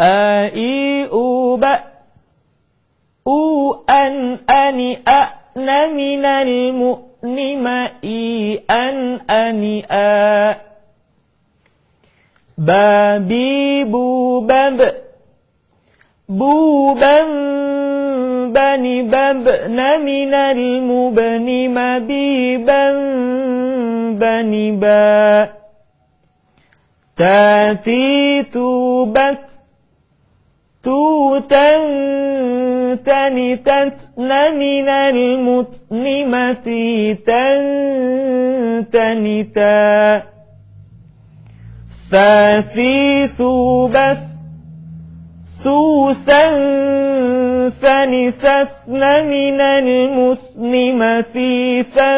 أ إي أو ب أو أن أني أن من المؤنم إي أن أني أ بابي بوبب بوبا بني ببن من المبن مبيبا بني با تاتي توبت توتا تنتتن من المتنمة تنتنتا ثاثي ثوبث ثوثا ثنثثن من المسلم ثيثا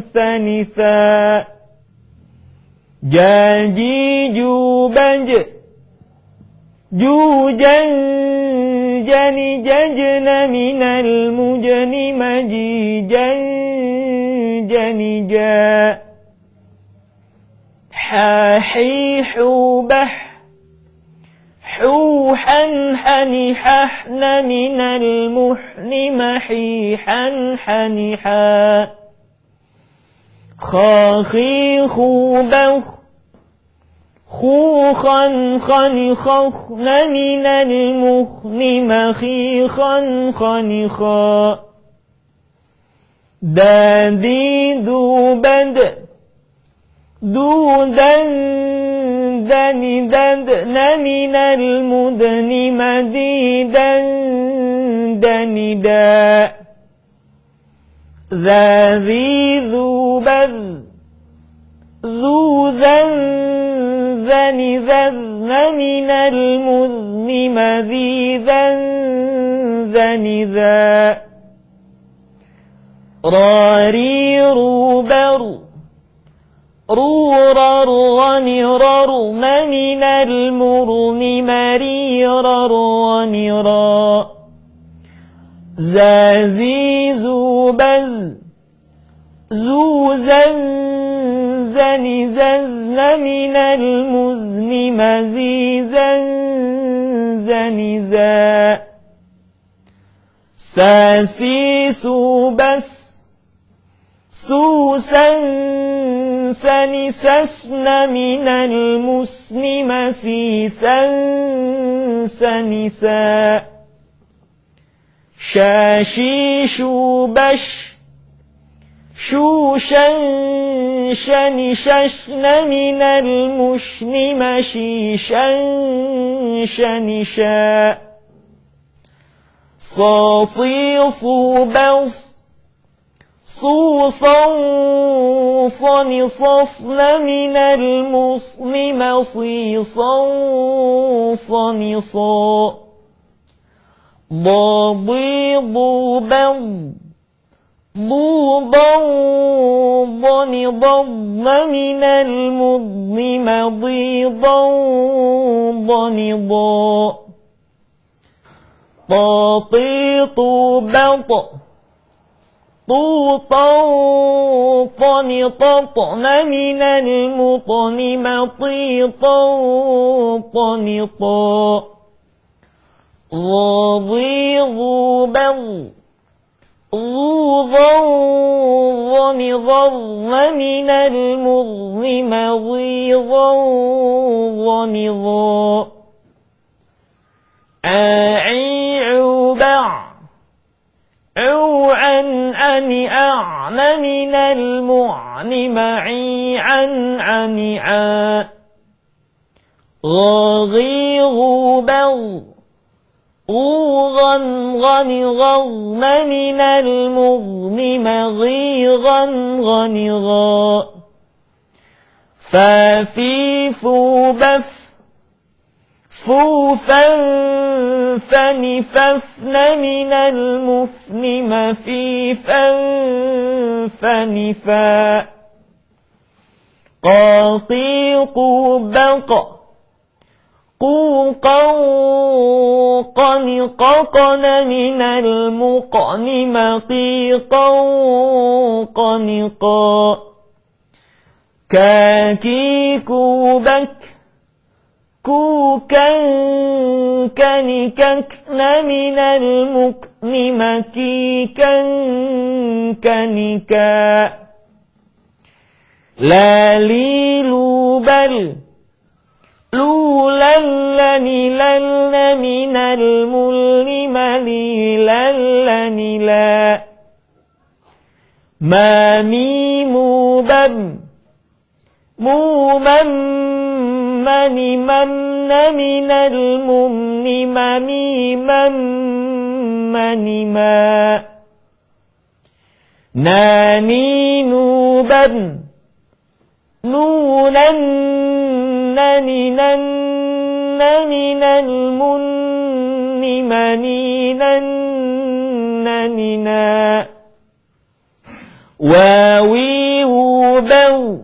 ثنثا جاجي جوبج جوجا جن ججن من المجن مجيجا جنجا. حاحي حوبح حوحا حنححن من المحن محيحا حنحا. خاخي خوبخ خوخا خنخخن من المخن مخيخا خنخا دادي دوبد دودا دن ددن من المدن مديدا دندا ذا ذي ذو بذ ذو ذن ذن ذذن من المذن مذيذا ذن ذا راري روبر رورا ونررن من المرن مريرا ونرا زازي زوبز زن ززن من المزن مزيزا زنزا. ساسي سوبس سوسا سنسسن من المسن مسيسا سنسا. شاشي شوبش شوشا شنششن من المشن مشيشا شنشا صاصي صوبص صوصا صنصصن من المصن مصيصا صنصا ضبيض بض ضوضا ضنضض من المضن مضيضا ضنضا طاطيط بط. طوطا طنططن من المطن مطيطا طنطا غضيض بض ضوضا ضنضضن من المضن مضيضا ضنضا أعي عبع عوعا أن أعن من المعن معي عن عنعا غاغيغ بغ غوغا غن غضن من المغن مغيغا غنغا فافيف بف فوفا فنففن من المفن مفيفا فنفا. قاطيق بق قوقا قنققن من المقن مقيقا قنقا كاكيك بك كوكا كنككن من المكن مكيكا كنكا. لا ليلو بل لولا لن من الملم لا. ما ميم بم موما من من من الممن مميما من ما. ناني نوبا نونا نننا من المن منينا نننا واوي وبو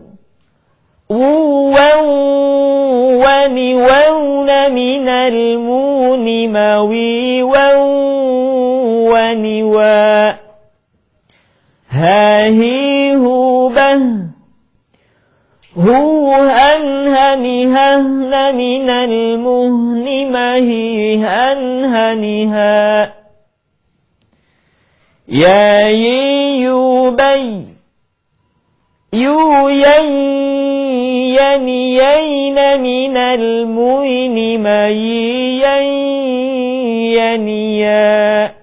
وني ون من المون موي وني وا هاهي هو به هو هن هن هن من المهن مهي هن هنها يا يوبي يو ين ين من المين مي ين يا